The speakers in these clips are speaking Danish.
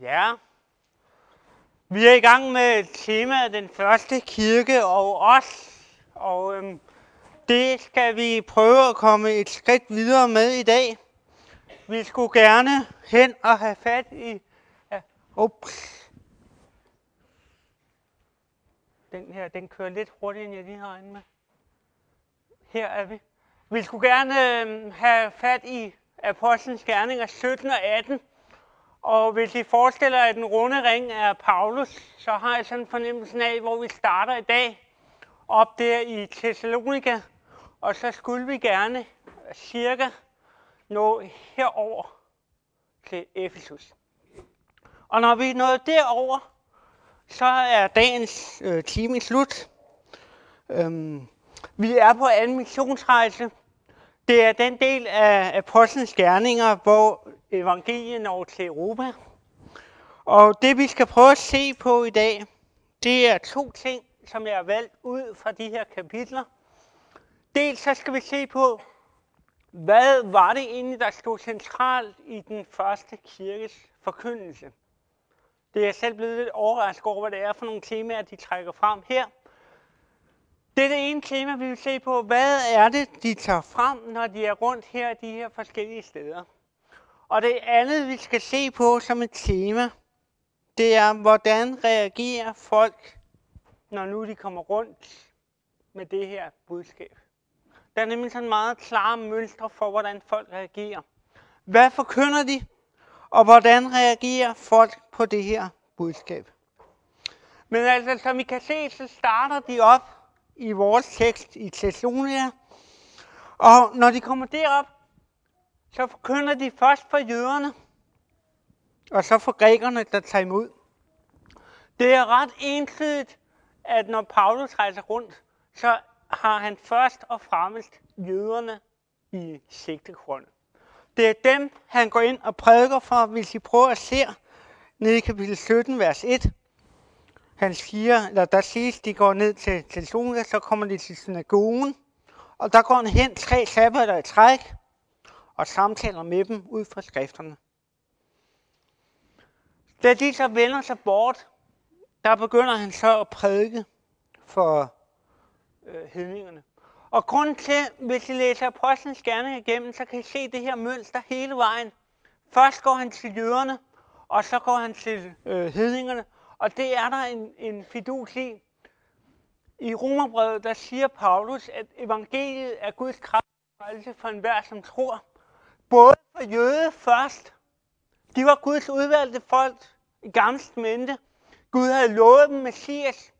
Ja. Vi er i gang med temaet den første kirke og os. Og øhm, det skal vi prøve at komme et skridt videre med i dag. Vi skulle gerne hen og have fat i... Ja, ups. Den her, den kører lidt hurtigere, end jeg lige har inde med. Her er vi. Vi skulle gerne øhm, have fat i Apostlenes Gerninger 17 og 18. Og hvis I forestiller jer, at den runde ring er Paulus, så har jeg sådan en fornemmelse af, hvor vi starter i dag. Op der i Thessalonika. Og så skulle vi gerne cirka nå herover til Efesus. Og når vi er nået derover, så er dagens øh, time slut. Øhm, vi er på anden missionsrejse. Det er den del af Apostlenes Gerninger, hvor evangeliet når til Europa. Og det vi skal prøve at se på i dag, det er to ting, som jeg har valgt ud fra de her kapitler. Dels så skal vi se på, hvad var det egentlig, der stod centralt i den første kirkes forkyndelse. Det er jeg selv blevet lidt overrasket over, hvad det er for nogle temaer, de trækker frem her. Det er det ene tema, vi vil se på. Hvad er det, de tager frem, når de er rundt her i de her forskellige steder? Og det andet, vi skal se på som et tema, det er, hvordan reagerer folk, når nu de kommer rundt med det her budskab. Der er nemlig sådan meget klare mønstre for, hvordan folk reagerer. Hvad forkynder de, og hvordan reagerer folk på det her budskab? Men altså, som I kan se, så starter de op i vores tekst i Thessalonia. Og når de kommer derop, så forkynder de først for jøderne, og så for grækerne, der tager imod. Det er ret entydigt, at når Paulus rejser rundt, så har han først og fremmest jøderne i sigtegrundet. Det er dem, han går ind og prædiker for, hvis I prøver at se ned i kapitel 17, vers 1. Han siger, eller der siges, de går ned til til Thessalonika, så kommer de til synagogen, og der går han hen tre sabbater i træk, og samtaler med dem ud fra skrifterne. Da de så vender sig bort, der begynder han så at prædike for øh, hedningerne. Og grund til, hvis I læser Apostlenes Gerning igennem, så kan I se det her mønster hele vejen. Først går han til jøderne, og så går han til øh, hedningerne, og det er der en, en fidus i. I Romerbrevet, der siger Paulus, at evangeliet er Guds kraft for enhver, som tror. Både for jøde først. De var Guds udvalgte folk i gamle mente. Gud havde lovet dem Messias.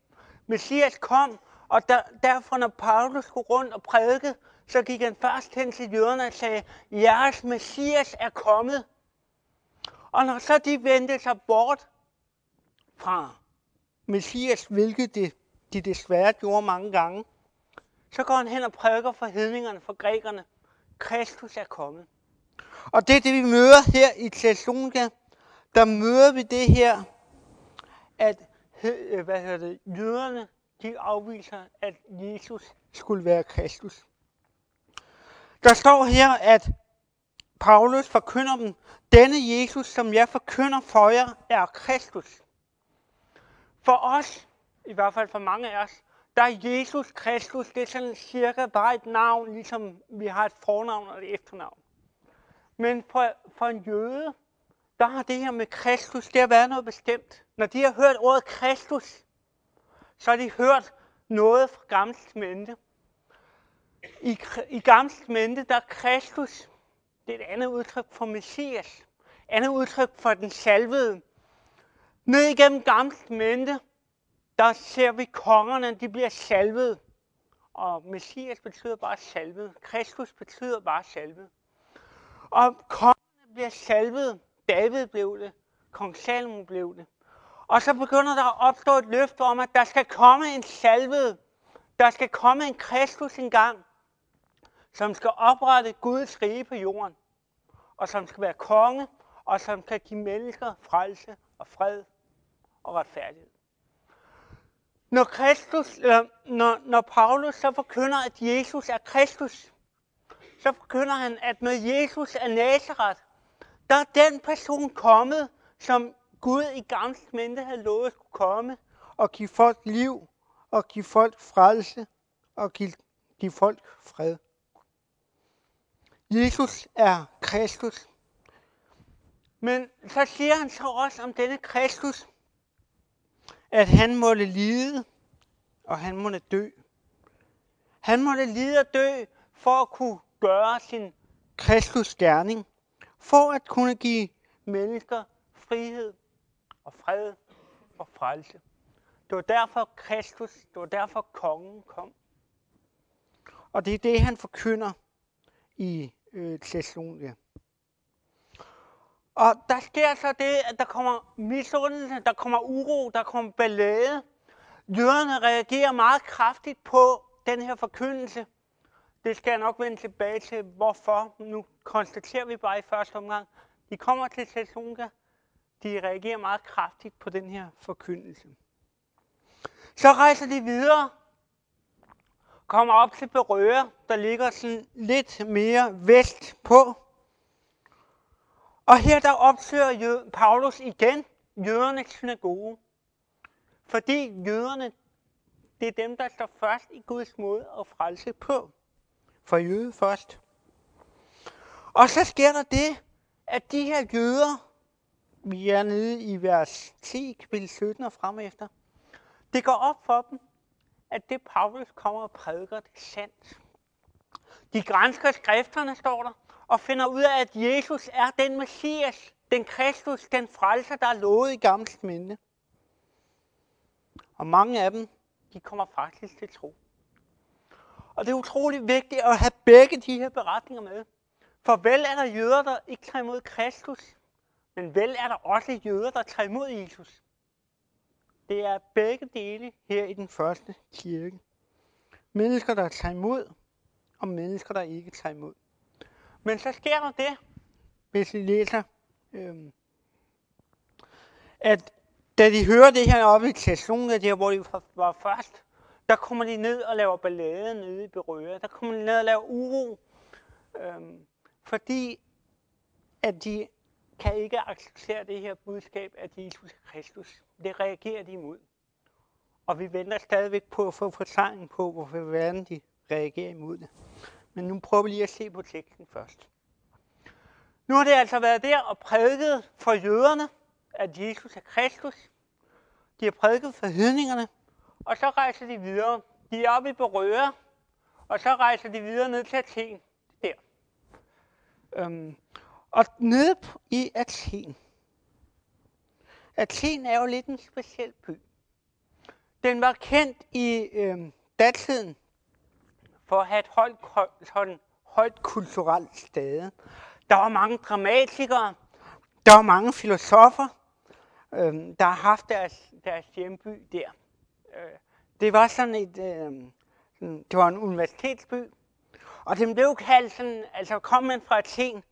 Messias kom, og der, derfor når Paulus skulle rundt og prædikede, så gik han først hen til jøderne og sagde, jeres Messias er kommet. Og når så de vendte sig bort fra Messias, hvilket de, de desværre gjorde mange gange, så går han hen og prædiker for hedningerne, for grækerne. Kristus er kommet. Og det er det, vi møder her i Thessalonika. Der møder vi det her, at øh, hvad hedder det, jøderne de afviser, at Jesus skulle være Kristus. Der står her, at Paulus forkynder dem, denne Jesus, som jeg forkynder for jer, er Kristus. For os, i hvert fald for mange af os, der er Jesus Kristus, det er sådan cirka bare et navn, ligesom vi har et fornavn og et efternavn. Men for, for en jøde, der har det her med Kristus, det har været noget bestemt. Når de har hørt ordet Kristus, så har de hørt noget fra Gamle Mente. I, i Gamle Mente, der er Kristus, det er et andet udtryk for Messias. Andet udtryk for den salvede. Ned igennem Gamle Mente, der ser vi kongerne, de bliver salvet. Og Messias betyder bare salvet. Kristus betyder bare salvet. Og kongerne bliver salvet. David blev det. Kong Salomon blev det. Og så begynder der at opstå et løfte om, at der skal komme en salvet. Der skal komme en Kristus engang, som skal oprette Guds rige på jorden. Og som skal være konge, og som kan give mennesker frelse og fred og retfærdighed. Når, Kristus, eller når, når Paulus så forkynder, at Jesus er Kristus, så forkynder han, at når Jesus er Nazareth, der er den person kommet, som Gud i gamle mente havde lovet skulle komme og give folk liv, og give folk frelse, og give, give folk fred. Jesus er Kristus. Men så siger han så også om denne Kristus, at han måtte lide, og han måtte dø. Han måtte lide og dø for at kunne gøre sin Kristus gerning, for at kunne give mennesker frihed og fred og frelse. Det var derfor Kristus, det var derfor kongen kom. Og det er det, han forkynder i øh, Thessalonika. Og der sker så det, at der kommer misundelse, der kommer uro, der kommer ballade. Jøderne reagerer meget kraftigt på den her forkyndelse. Det skal jeg nok vende tilbage til, hvorfor. Nu konstaterer vi bare i første omgang. De kommer til Thessalonika. De reagerer meget kraftigt på den her forkyndelse. Så rejser de videre. Kommer op til Berøre, der ligger sådan lidt mere vest på. Og her der opsøger Paulus igen jødernes synagoge. Fordi jøderne, det er dem, der står først i Guds måde at frelse på. For jøde først. Og så sker der det, at de her jøder, vi er nede i vers 10, kapitel 17 og frem efter, det går op for dem, at det Paulus kommer og prædiker, det er sandt. De grænsker skrifterne, står der, og finder ud af, at Jesus er den Messias, den Kristus, den frelser, der er lovet i gamle minde. Og mange af dem, de kommer faktisk til tro. Og det er utrolig vigtigt at have begge de her beretninger med. For vel er der jøder, der ikke tager imod Kristus, men vel er der også jøder, der tager imod Jesus. Det er begge dele her i den første kirke. Mennesker, der tager imod, og mennesker, der ikke tager imod. Men så sker der det, hvis I læser, øhm, at da de hører det her oppe i Thessalonika, der hvor de var først, der kommer de ned og laver ballade nede i Berøa. Der kommer de ned og laver uro, øhm, fordi at de kan ikke acceptere det her budskab af Jesus Kristus. Det reagerer de imod. Og vi venter stadigvæk på at få forklaringen på, hvorfor verden de reagerer imod det. Men nu prøver vi lige at se på teksten først. Nu har det altså været der og prædiket for jøderne, at Jesus er Kristus. De har prædiket for hedningerne, og så rejser de videre. De er oppe i Berøre, og så rejser de videre ned til Athen. Der. Øhm, og nede i Athen. Athen er jo lidt en speciel by. Den var kendt i øhm, datiden for at have et højt, sådan, højt kulturelt sted. Der var mange dramatikere, der var mange filosofer, øh, der har haft deres, deres hjemby der. Øh, det var sådan et, øh, sådan, det var en universitetsby, og den blev kaldt sådan, altså kom man fra Athen,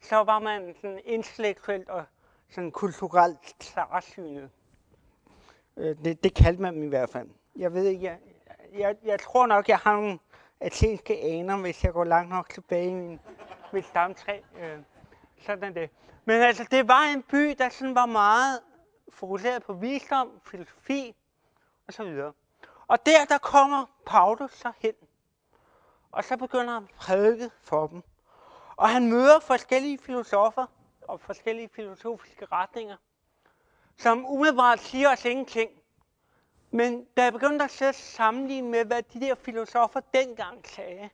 så var man sådan intellektuelt og sådan kulturelt klarsynet. Øh, det, det kaldte man dem i hvert fald. Jeg ved ikke, jeg, jeg, jeg tror nok, jeg har nogle athenske aner, hvis jeg går langt nok tilbage i min, mit stamtræ. Øh, sådan det. Men altså, det var en by, der sådan var meget fokuseret på visdom, filosofi og så videre. Og der, der kommer Paulus så hen. Og så begynder han at prædike for dem. Og han møder forskellige filosofer og forskellige filosofiske retninger, som umiddelbart siger os ingenting. Men da jeg begyndte at sætte sammenligne med, hvad de der filosofer dengang sagde,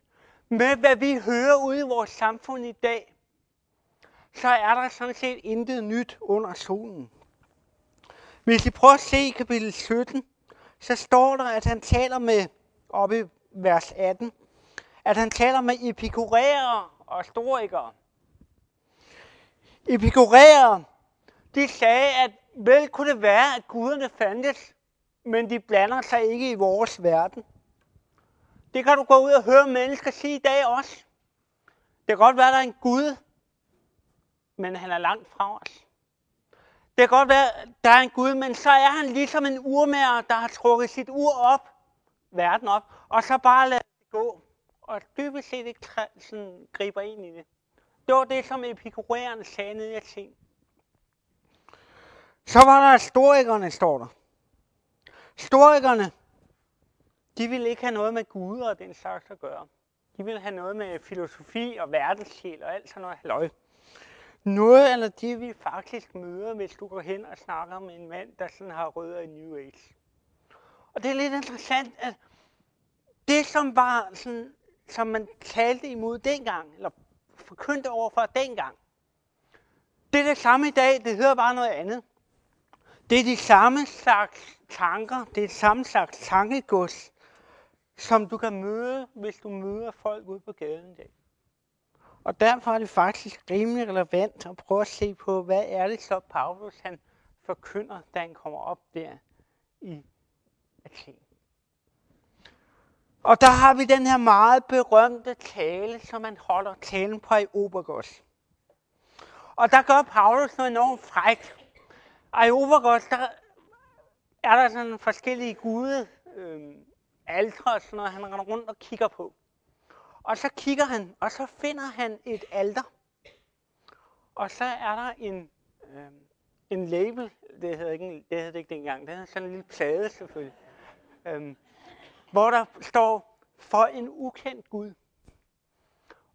med hvad vi hører ude i vores samfund i dag, så er der sådan set intet nyt under solen. Hvis I prøver at se i kapitel 17, så står der, at han taler med, oppe i vers 18, at han taler med epikuræere og storikere. Epikuræere, de sagde, at vel kunne det være, at guderne fandtes, men de blander sig ikke i vores verden. Det kan du gå ud og høre mennesker sige i dag også. Det kan godt være, at der er en Gud, men han er langt fra os. Det kan godt være, at der er en Gud, men så er han ligesom en urmager, der har trukket sit ur op, verden op, og så bare lader det gå. Og dybest set ikke sådan, griber ind i det. Det var det, som epikuræerne sagde nede i Athen. Så var der historikerne, står der. Historikerne, de ville ikke have noget med Gud og den slags at gøre. De ville have noget med filosofi og verdenssjæl og alt sådan noget halløj. Noget eller det, vi faktisk møder, hvis du går hen og snakker med en mand, der sådan har rødder i New Age. Og det er lidt interessant, at det, som var sådan, som man talte imod dengang, eller forkyndte overfor dengang, det er det samme i dag, det hedder bare noget andet. Det er de samme slags tanker, det er samme slags tankegods, som du kan møde, hvis du møder folk ude på gaden i dag. Og derfor er det faktisk rimelig relevant at prøve at se på, hvad er det så Paulus han forkynder, da han kommer op der i Athen. Og der har vi den her meget berømte tale, som man holder talen på i Obergos. Og der gør Paulus noget enormt frækt. Og i Obergos, der er der sådan forskellige gude, øh, altre og sådan noget, han render rundt og kigger på. Og så kigger han, og så finder han et alter. Og så er der en, øh, en label, det hedder, ikke, det hedder det ikke dengang, det hedder sådan en lille plade selvfølgelig, øh, hvor der står, for en ukendt Gud.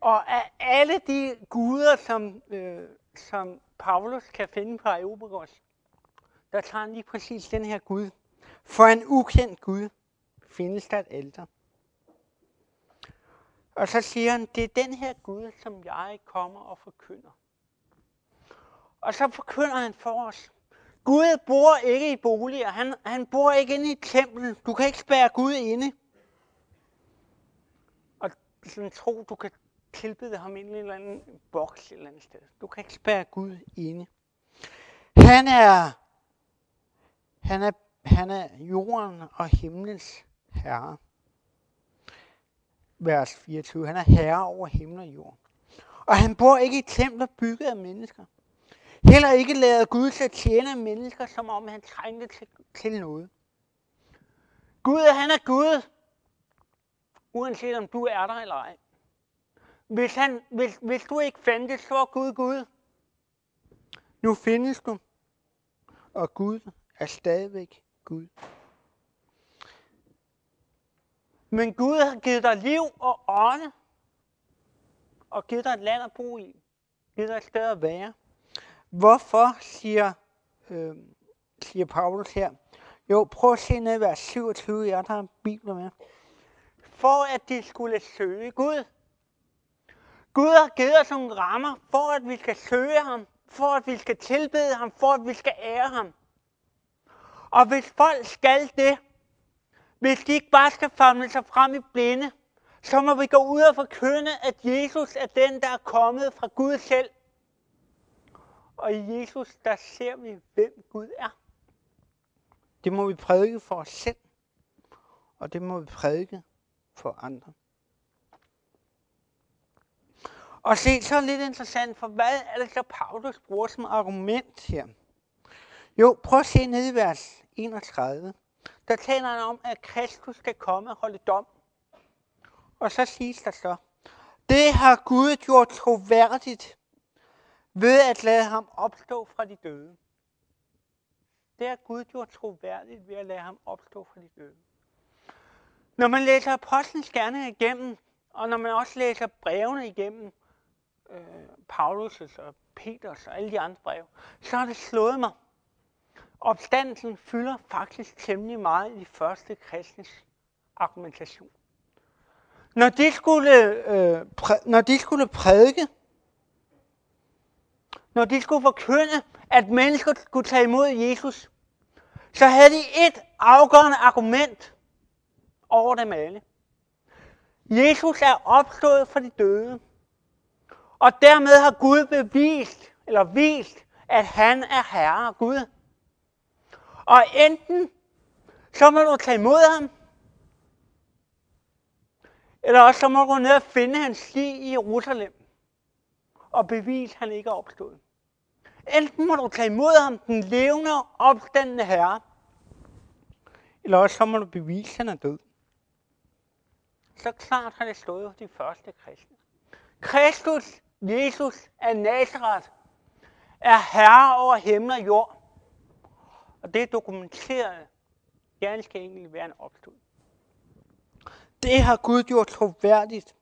Og af alle de guder, som, øh, som Paulus kan finde på Eubagos, der tager lige præcis den her Gud. For en ukendt Gud findes der et alter. Og så siger han, det er den her Gud, som jeg kommer og forkynder. Og så forkynder han for os. Gud bor ikke i boliger. Han, han bor ikke inde i et tempel. Du kan ikke spære Gud inde. Og sådan tro, du kan tilbede ham ind i en eller anden boks et eller andet sted. Du kan ikke spære Gud inde. Han er, han er, han er jorden og himlens herre vers 24. Han er herre over himmel og jord. Og han bor ikke i templer bygget af mennesker. Heller ikke lavet Gud til at tjene mennesker, som om han trængte til, til noget. Gud, han er Gud, uanset om du er der eller ej. Hvis, han, hvis, hvis du ikke fandtes, så er Gud Gud. Nu findes du, og Gud er stadigvæk Gud. Men Gud har givet dig liv og ånde, og givet dig et land at bo i. Givet dig et sted at være. Hvorfor, siger, øh, siger Paulus her. Jo, prøv at se ned i vers 27, jeg der har Bibelen med. For at de skulle søge Gud. Gud har givet os nogle rammer, for at vi skal søge ham, for at vi skal tilbede ham, for at vi skal ære ham. Og hvis folk skal det, hvis de ikke bare skal famle sig frem i blinde, så må vi gå ud og forkynde, at Jesus er den, der er kommet fra Gud selv. Og i Jesus, der ser vi, hvem Gud er. Det må vi prædike for os selv, og det må vi prædike for andre. Og se, så er det lidt interessant, for hvad er det så Paulus bruger som argument her? Jo, prøv at se ned i vers 31 der taler han om, at Kristus skal komme og holde dom. Og så siges der så, det har Gud gjort troværdigt ved at lade ham opstå fra de døde. Det har Gud gjort troværdigt ved at lade ham opstå fra de døde. Når man læser Apostlenes gerne igennem, og når man også læser brevene igennem, øh, Paulus' og Peters og alle de andre breve, så har det slået mig, opstandelsen fylder faktisk temmelig meget i de første kristnes argumentation. Når de skulle, øh, præ, når de skulle prædike, når de skulle forkynde, at mennesker skulle tage imod Jesus, så havde de et afgørende argument over dem alle. Jesus er opstået fra de døde, og dermed har Gud bevist, eller vist, at han er Herre Gud. Og enten så må du tage imod ham, eller også så må du gå ned og finde hans lig i Jerusalem og bevise, at han ikke er opstået. Enten må du tage imod ham, den levende og opstandende herre, eller også så må du bevise, at han er død. Så klart har det stået hos de første kristne. Kristus, Jesus af Nazareth, er herre over himmel og jord og det er dokumenteret ganske enkelt ved en opstod. Det har Gud gjort troværdigt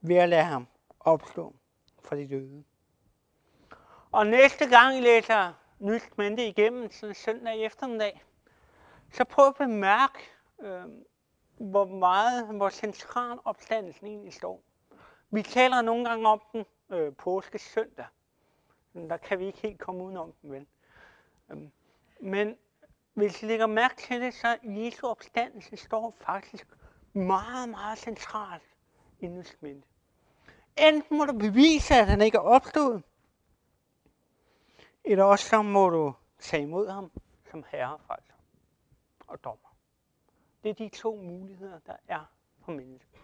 ved at lade ham opstå fra de døde. Og næste gang I læser Nyt Mente igennem, sådan søndag eftermiddag, så prøv at bemærke, øh, hvor meget, hvor central opstandelsen egentlig står. Vi taler nogle gange om den øh, påske søndag. Men der kan vi ikke helt komme udenom den, vel? Øhm, men hvis I lægger mærke til det, så Jesu opstandelse står faktisk meget, meget centralt i Nytestamentet. Enten må du bevise, at han ikke er opstået, eller også så må du tage imod ham som herre, frelser og dommer. Det er de to muligheder, der er for mennesket.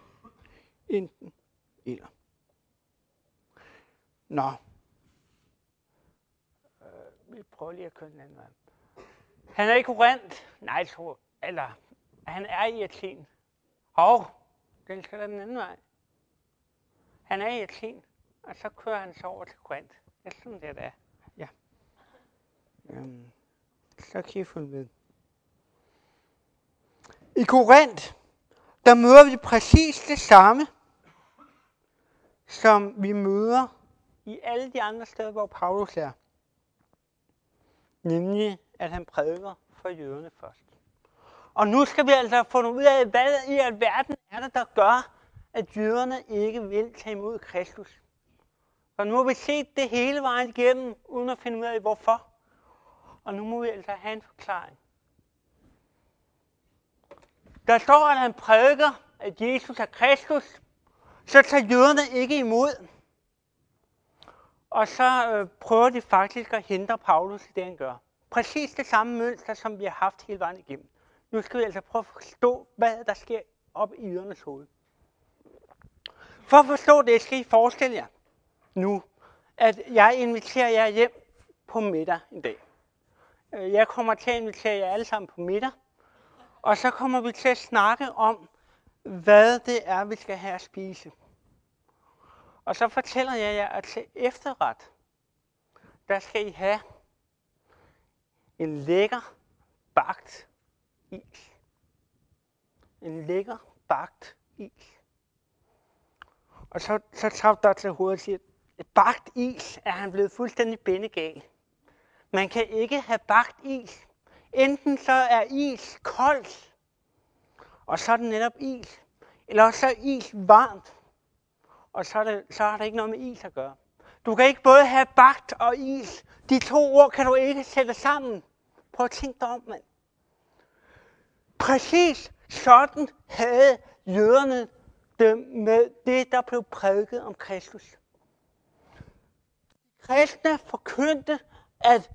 Enten eller. Nå. Øh, vi prøver lige at køre den anden vej. Han er i Korinth. Nej, tror Eller, han er i Athen. Og den skal den anden vej. Han er i Athen, og så kører han så over til Korinth. Det er sådan, det er. Ja. Øhm, så kan I følge med. I Korinth, der møder vi præcis det samme, som vi møder i alle de andre steder, hvor Paulus er. Nemlig, at han prædiker for jøderne først. Og nu skal vi altså få ud af, hvad i alverden er det, der gør, at jøderne ikke vil tage imod Kristus. Og nu har vi set det hele vejen igennem, uden at finde ud af, hvorfor. Og nu må vi altså have en forklaring. Der står, at han prædiker, at Jesus er Kristus, så tager jøderne ikke imod. Og så øh, prøver de faktisk at hindre Paulus i det, han gør. Præcis det samme mønster, som vi har haft hele vejen igennem. Nu skal vi altså prøve at forstå, hvad der sker op i ydernes hoved. For at forstå det, skal I forestille jer nu, at jeg inviterer jer hjem på middag en dag. Øh, jeg kommer til at invitere jer alle sammen på middag, og så kommer vi til at snakke om, hvad det er, vi skal have at spise. Og så fortæller jeg jer, at til efterret, der skal I have en lækker bagt is. En lækker bagt is. Og så, så tager der til hovedet og siger, at bagt is er han blevet fuldstændig bindegal. Man kan ikke have bagt is. Enten så er is koldt, og så er det netop is. Eller så er is varmt, og så er, det, så har det ikke noget med is at gøre. Du kan ikke både have bagt og is. De to ord kan du ikke sætte sammen. Prøv at tænke dig om, mand. Præcis sådan havde jøderne det med det, der blev prædiket om Kristus. Kristne forkyndte, at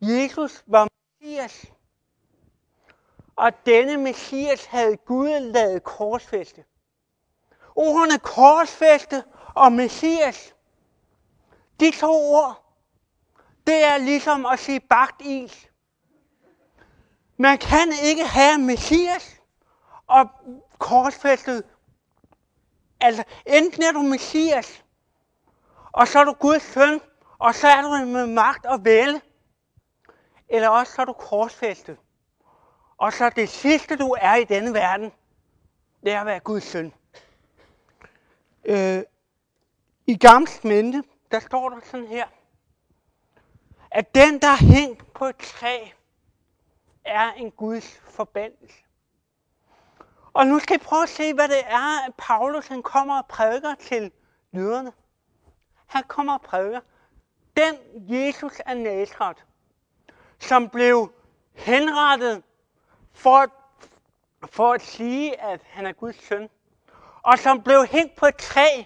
Jesus var Messias. Og denne Messias havde Gud lavet korsfæste. Ordene korsfæste og Messias, de to ord, det er ligesom at sige bagt is. Man kan ikke have Messias og korsfæstet. Altså, enten er du Messias, og så er du Guds søn, og så er du med magt og vælge. Eller også så er du korsfæstet. Og så det sidste, du er i denne verden, det er at være Guds søn. Øh, I Gamle Mente, der står der sådan her, at den, der er hængt på et træ, er en Guds forbandelse. Og nu skal I prøve at se, hvad det er, at Paulus han kommer og prædiker til jøderne. Han kommer og prædiker. Den Jesus af Nazareth, som blev henrettet for, for at sige, at han er Guds søn, og som blev hængt på et træ,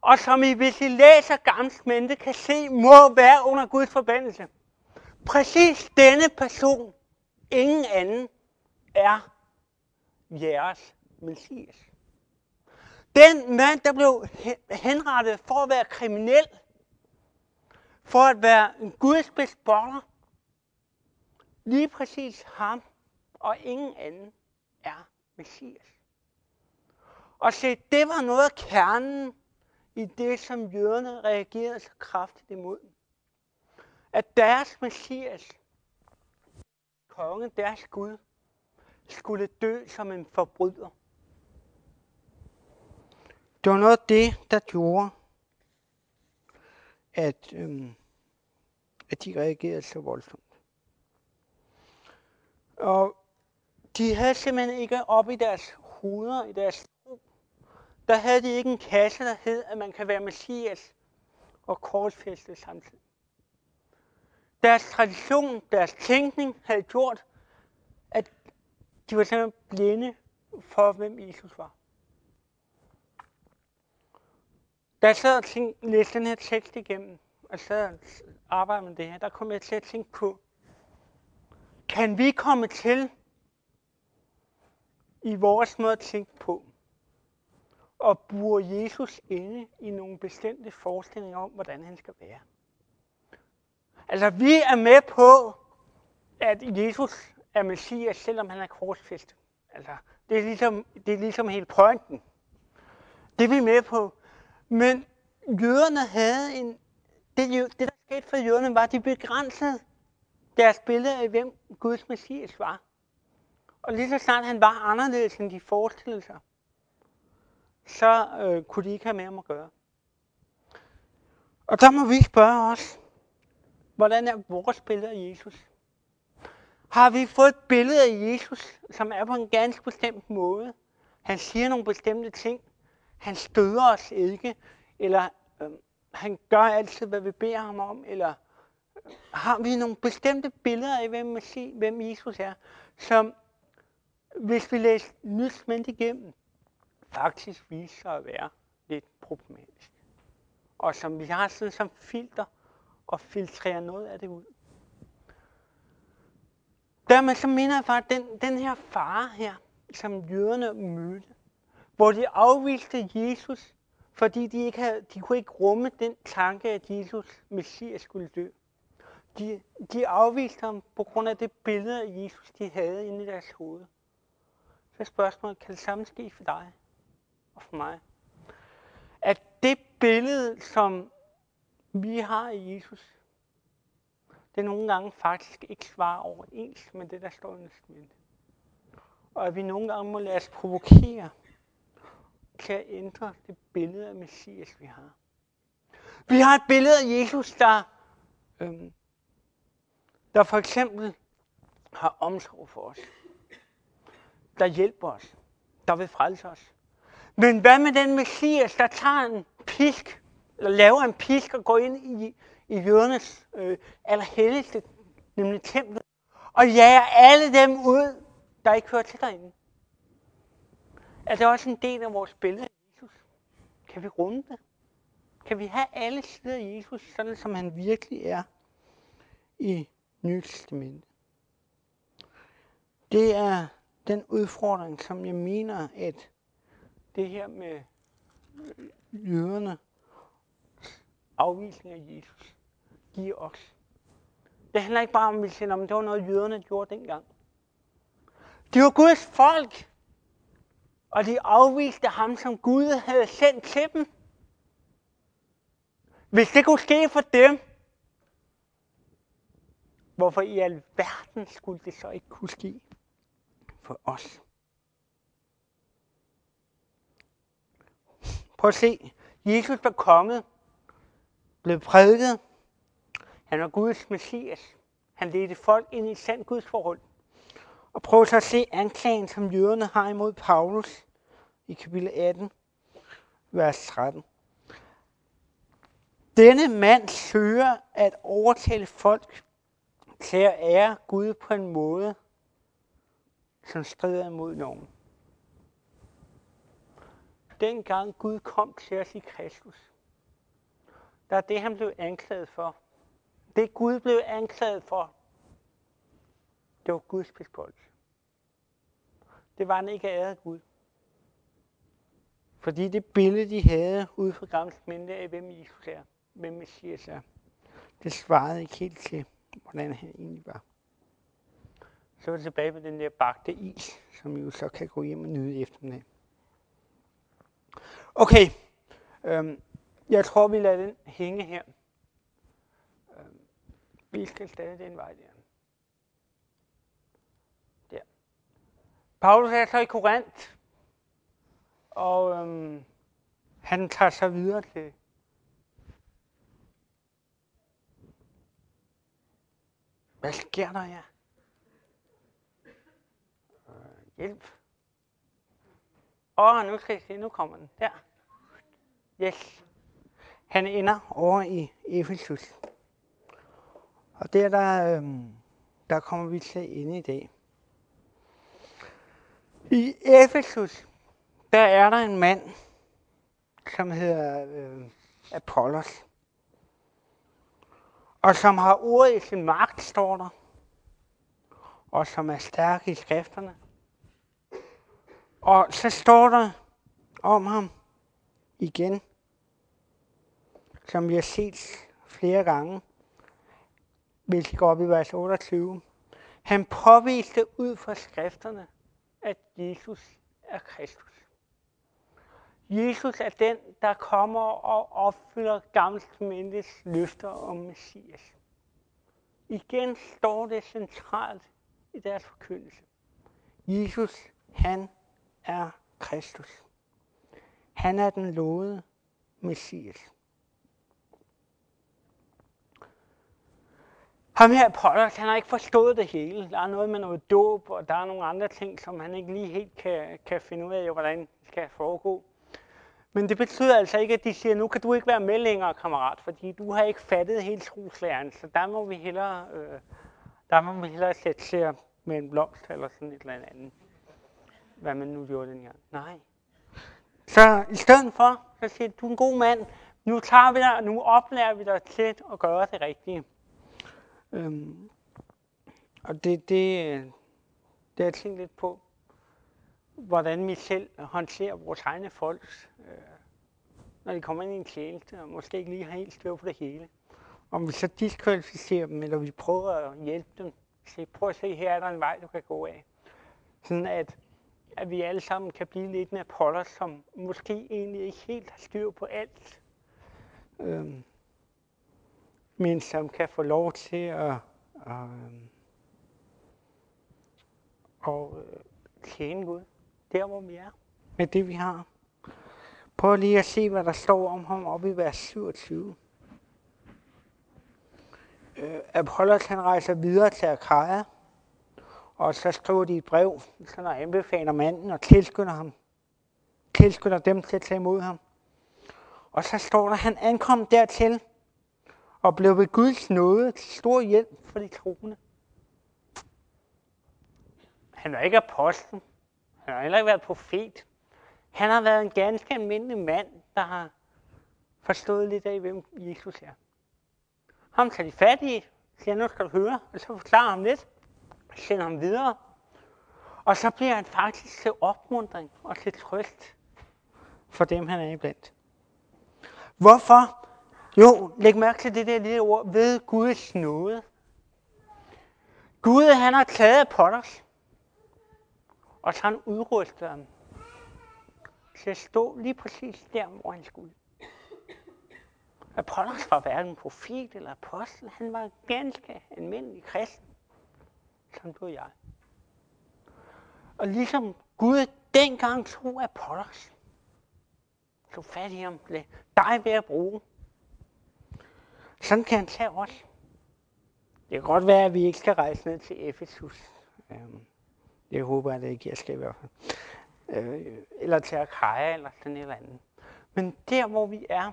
og som I, hvis I læser Gamles mente, kan se, må være under Guds forbandelse. Præcis denne person, ingen anden, er jeres Messias. Den mand, der blev henrettet for at være kriminel, for at være en Guds bespotter, lige præcis ham og ingen anden er Messias. Og se, det var noget af kernen i det, som jøderne reagerede så kraftigt imod. At deres Messias konge, deres Gud, skulle dø som en forbryder. Det var noget af det, der gjorde, at, øhm, at de reagerede så voldsomt. Og de havde simpelthen ikke op i deres hoveder, i deres tro, der havde de ikke en kasse, der hed, at man kan være messias og korsfæstet samtidig. Deres tradition, deres tænkning havde gjort, at de var simpelthen blinde for, hvem Jesus var. Da jeg sad og tænkte, læste den her tekst igennem, og sad og arbejdede med det her, der kom jeg til at tænke på, kan vi komme til i vores måde at tænke på, og bure Jesus inde i nogle bestemte forestillinger om, hvordan han skal være. Altså, vi er med på, at Jesus er Messias, selvom han er korsfæstet. Altså, det er ligesom, det er ligesom hele pointen. Det er vi med på. Men jøderne havde en... Det, det der skete for jøderne, var, at de begrænsede deres billede af, hvem Guds Messias var. Og lige så snart han var anderledes, end de forestillede sig, så øh, kunne de ikke have med ham at gøre. Og der må vi spørge os, hvordan er vores billede af Jesus? Har vi fået et billede af Jesus, som er på en ganske bestemt måde? Han siger nogle bestemte ting. Han støder os ikke. Eller øh, han gør altid, hvad vi beder ham om. Eller øh, har vi nogle bestemte billeder af, hvem, hvem Jesus er, som hvis vi læser nyt igennem, faktisk viser sig at være lidt problematisk. Og som vi har sådan som filter og filtrere noget af det ud. Dermed så mener jeg faktisk, den, den her fare her, som jøderne mødte, hvor de afviste Jesus, fordi de ikke havde, de kunne ikke rumme den tanke, at Jesus, Messias, skulle dø. De, de afviste ham på grund af det billede af Jesus, de havde inde i deres hoved. Så spørgsmålet, kan det samme ske for dig og for mig? At det billede, som vi har i Jesus, det nogle gange faktisk ikke svarer overens med det, der står i Testamentet. Og at vi nogle gange må lade os provokere til at ændre det billede af Messias, vi har. Vi har et billede af Jesus, der, øhm, der for eksempel har omsorg for os. Der hjælper os. Der vil frelse os. Men hvad med den Messias, der tager en pisk, laver en pisk og går ind i, i jødernes øh, allerhelligste, nemlig templet, og jager alle dem ud, der ikke hører til derinde. Er det også en del af vores billede af Jesus? Kan vi runde det? Kan vi have alle sider af Jesus, sådan som han virkelig er i Nyt Testament? Det er den udfordring, som jeg mener, at det her med øh, jøderne afvisning af Jesus Giv os. Det handler ikke bare om, at vi det var noget, jøderne gjorde dengang. De var Guds folk, og de afviste ham, som Gud havde sendt til dem. Hvis det kunne ske for dem, hvorfor i alverden skulle det så ikke kunne ske for os? Prøv at se. Jesus var kommet, blev prædiket. Han var Guds messias. Han ledte folk ind i et sandt Guds forhold. Og prøv så at se anklagen, som jøderne har imod Paulus i kapitel 18, vers 13. Denne mand søger at overtale folk til at ære Gud på en måde, som strider imod loven. Dengang Gud kom til os i Kristus, der er det, han blev anklaget for. Det Gud blev anklaget for, det var Guds bespottelse. Det var han ikke æret Gud. Fordi det billede, de havde ude fra gamle minde af, hvem Jesus er, hvem Messias er, det svarede ikke helt til, hvordan han egentlig var. Så var det tilbage med den der bagte is, som I jo så kan gå hjem og nyde i eftermiddag. Okay, øhm, jeg tror, vi lader den hænge her. Vi skal stadig den vej der. der. Paulus er så i Korinth, og øhm, han tager sig videre til Hvad sker der her? Øh, hjælp. Åh, nu skal jeg se, nu kommer den. Der. Yes. Han ender over i Efesus. Og der, der, øhm, der kommer vi til ende i dag. I Efesus, der er der en mand, som hedder øh, Apollos. Og som har ordet i sin magt, står der. Og som er stærk i skrifterne. Og så står der om ham igen, som vi har set flere gange, hvis vi går op i vers 28. Han påviste ud fra skrifterne, at Jesus er Kristus. Jesus er den, der kommer og opfylder gammeltmændets løfter om Messias. Igen står det centralt i deres forkyndelse. Jesus, han er Kristus. Han er den lovede Messias. Ham her, Potter, han har ikke forstået det hele. Der er noget med noget dåb, og der er nogle andre ting, som han ikke lige helt kan, kan finde ud af, hvordan det skal foregå. Men det betyder altså ikke, at de siger, nu kan du ikke være med længere, kammerat, fordi du har ikke fattet hele troslæren, så der må vi hellere, øh, der må vi hellere sætte sig med en blomst eller sådan et eller andet. Hvad man nu gjorde den gang. Nej. Så i stedet for, så siger du er en god mand, nu tager vi dig, nu oplærer vi dig til at gøre det rigtige. Øhm, og det, det, det har jeg tænkt lidt på hvordan vi selv håndterer vores egne folk, øh, når de kommer ind i en tjeneste, og måske ikke lige har helt styr på det hele. Om vi så diskvalificerer dem, eller vi prøver at hjælpe dem. Så prøv at se, her er der en vej, du kan gå af. Sådan at, at vi alle sammen kan blive lidt en poller, som måske egentlig ikke helt har styr på alt. Øhm, men som kan få lov til at, øh, at, at, øh, tjene Gud der hvor vi er, med det vi har. Prøv lige at se, hvad der står om ham oppe i vers 27. Øh, Apollos han rejser videre til Akaja, og så skriver de et brev, så der anbefaler manden og tilskynder ham. Tilskynder dem til at tage imod ham. Og så står der, han ankom dertil og blev ved Guds nåde til stor hjælp for de troende. Han er ikke apostel. Han har heller ikke været profet. Han har været en ganske almindelig mand, der har forstået lidt af, hvem Jesus er. Ham tager de fat i, siger, nu skal du høre, og så forklarer ham lidt, og sender ham videre. Og så bliver han faktisk til opmundring og til trøst for dem, han er iblandt. Hvorfor? Jo, læg mærke til det der lille ord, ved Guds nåde. Gud, han har taget på os. Og så han udrustet ham til at stå lige præcis der, hvor han skulle. Apollos var hverken profet eller apostel. Han var ganske almindelig kristen, som du og jeg. Og ligesom Gud dengang tog Apollos, så fat i ham, blev dig ved at bruge. Sådan kan han tage os. Det kan godt være, at vi ikke skal rejse ned til Efesus. Øhm, jeg håber, at det ikke jeg skal i hvert fald. Øh, eller til Akaja, eller sådan et eller andet. Men der, hvor vi er,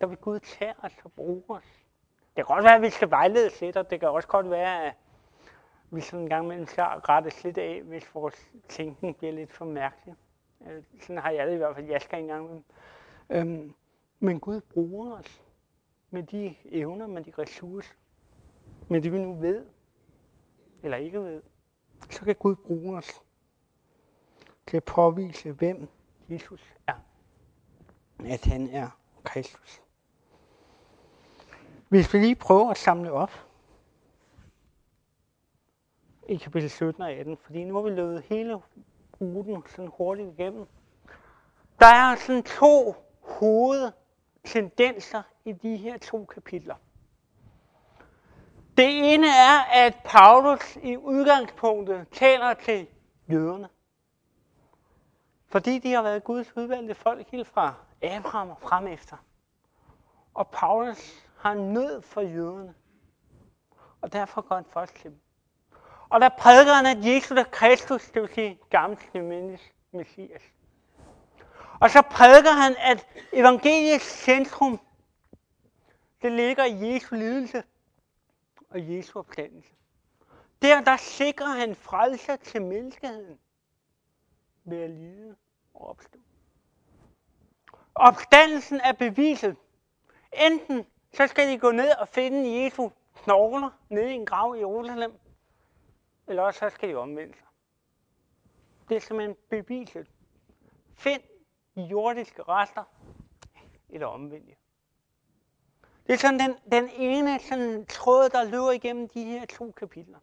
der vil Gud tage os og bruge os. Det kan godt være, at vi skal vejledes lidt, og det kan også godt være, at vi sådan en gang imellem skal rette lidt af, hvis vores tænkning bliver lidt for mærkelig. Øh, sådan har jeg det i hvert fald, jeg skal engang med. Øhm, men Gud bruger os med de evner, med de ressourcer, med det vi nu ved, eller ikke ved så kan Gud bruge os til at påvise, hvem Jesus er. At han er Kristus. Hvis vi lige prøver at samle op i kapitel 17 og 18, fordi nu har vi løbet hele ruten sådan hurtigt igennem. Der er sådan to tendenser i de her to kapitler. Det ene er, at Paulus i udgangspunktet taler til jøderne. Fordi de har været Guds udvalgte folk helt fra Abraham og frem efter. Og Paulus har nød for jøderne. Og derfor går han først til dem. Og der prædiker han, at Jesus er Kristus, det vil sige gamle Messias. Og så prædiker han, at evangeliets centrum, det ligger i Jesu lidelse og Jesu opstandelse. Der, der sikrer han frelser til menneskeheden ved at lide og opstå. Opstandelsen er beviset. Enten så skal de gå ned og finde Jesu knogler nede i en grav i Jerusalem, eller også så skal de omvende sig. Det er simpelthen beviset. Find jordiske rester, eller omvendt Det er sådan den, den ene sådan, tråd, der løber igennem de her to kapitler.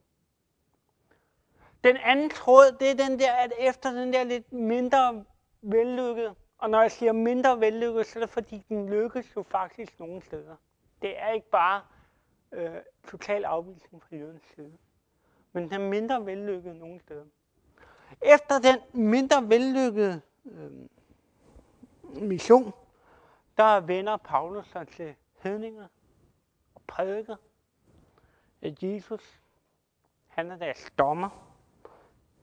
Den anden tråd, det er den der, at efter den der lidt mindre vellykket, og når jeg siger mindre vellykket, så er det fordi, den lykkes jo faktisk nogle steder. Det er ikke bare øh, total afvisning fra jødens side, men den er mindre vellykket nogle steder. Efter den mindre vellykkede øh, mission, der vender Paulus sig til hedninger og prædiker, at Jesus, han er deres dommer,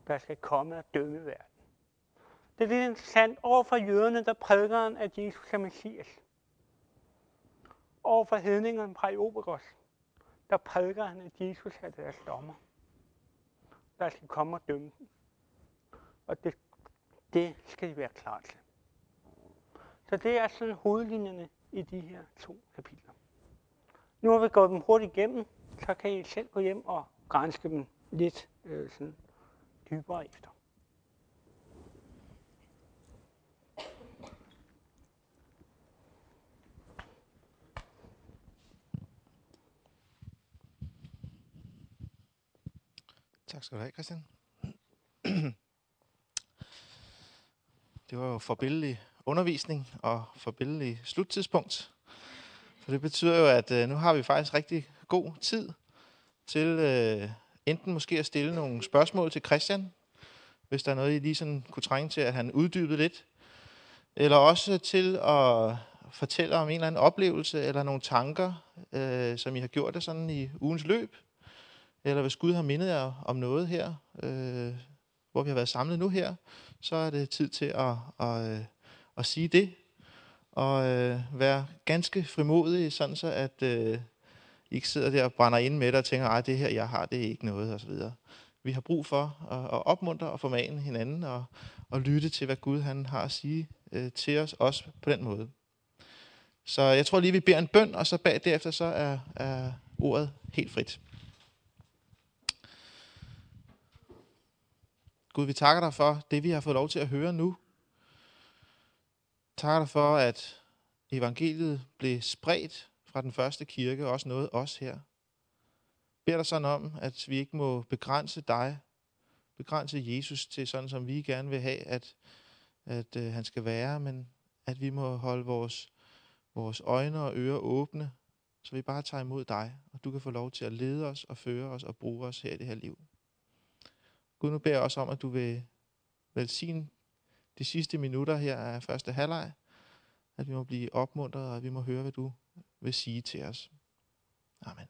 der skal komme og dømme verden. Det er lidt interessant. Over for jøderne, der prædiker han, at Jesus er Messias. Over for hedningerne fra Iobagos, der prædiker han, at Jesus er deres dommer, der skal komme og dømme dem. Og det, det skal de være klar til. Så det er sådan hovedlinjerne i de her to kapitler. Nu har vi gået dem hurtigt igennem, så kan I selv gå hjem og grænske dem lidt øh, sådan dybere efter. Tak skal du have, Christian. Det var jo forbilledeligt undervisning og forbindelig sluttidspunkt. For det betyder jo, at øh, nu har vi faktisk rigtig god tid til øh, enten måske at stille nogle spørgsmål til Christian, hvis der er noget, I lige sådan kunne trænge til, at han uddybede lidt. Eller også til at fortælle om en eller anden oplevelse eller nogle tanker, øh, som I har gjort det sådan i ugens løb. Eller hvis Gud har mindet jer om noget her, øh, hvor vi har været samlet nu her, så er det tid til at, at, at, at sige det. Og øh, være ganske frimodig, sådan så at øh, I ikke sidder der og brænder ind med det og tænker, at det her, jeg har, det er ikke noget, osv. Vi har brug for at, at opmuntre og formane hinanden og, og lytte til, hvad Gud han har at sige øh, til os, også på den måde. Så jeg tror lige, vi beder en bøn, og så bag derefter så er, er ordet helt frit. Gud, vi takker dig for det, vi har fået lov til at høre nu. Takker dig for, at evangeliet blev spredt fra den første kirke, og også noget os her. Beder dig sådan om, at vi ikke må begrænse dig, begrænse Jesus til sådan, som vi gerne vil have, at, at øh, han skal være, men at vi må holde vores, vores øjne og ører åbne, så vi bare tager imod dig, og du kan få lov til at lede os og føre os og bruge os her i det her liv. Gud, nu beder jeg også om, at du vil velsigne de sidste minutter her af første halvleg, at vi må blive opmuntret, og at vi må høre, hvad du vil sige til os. Amen.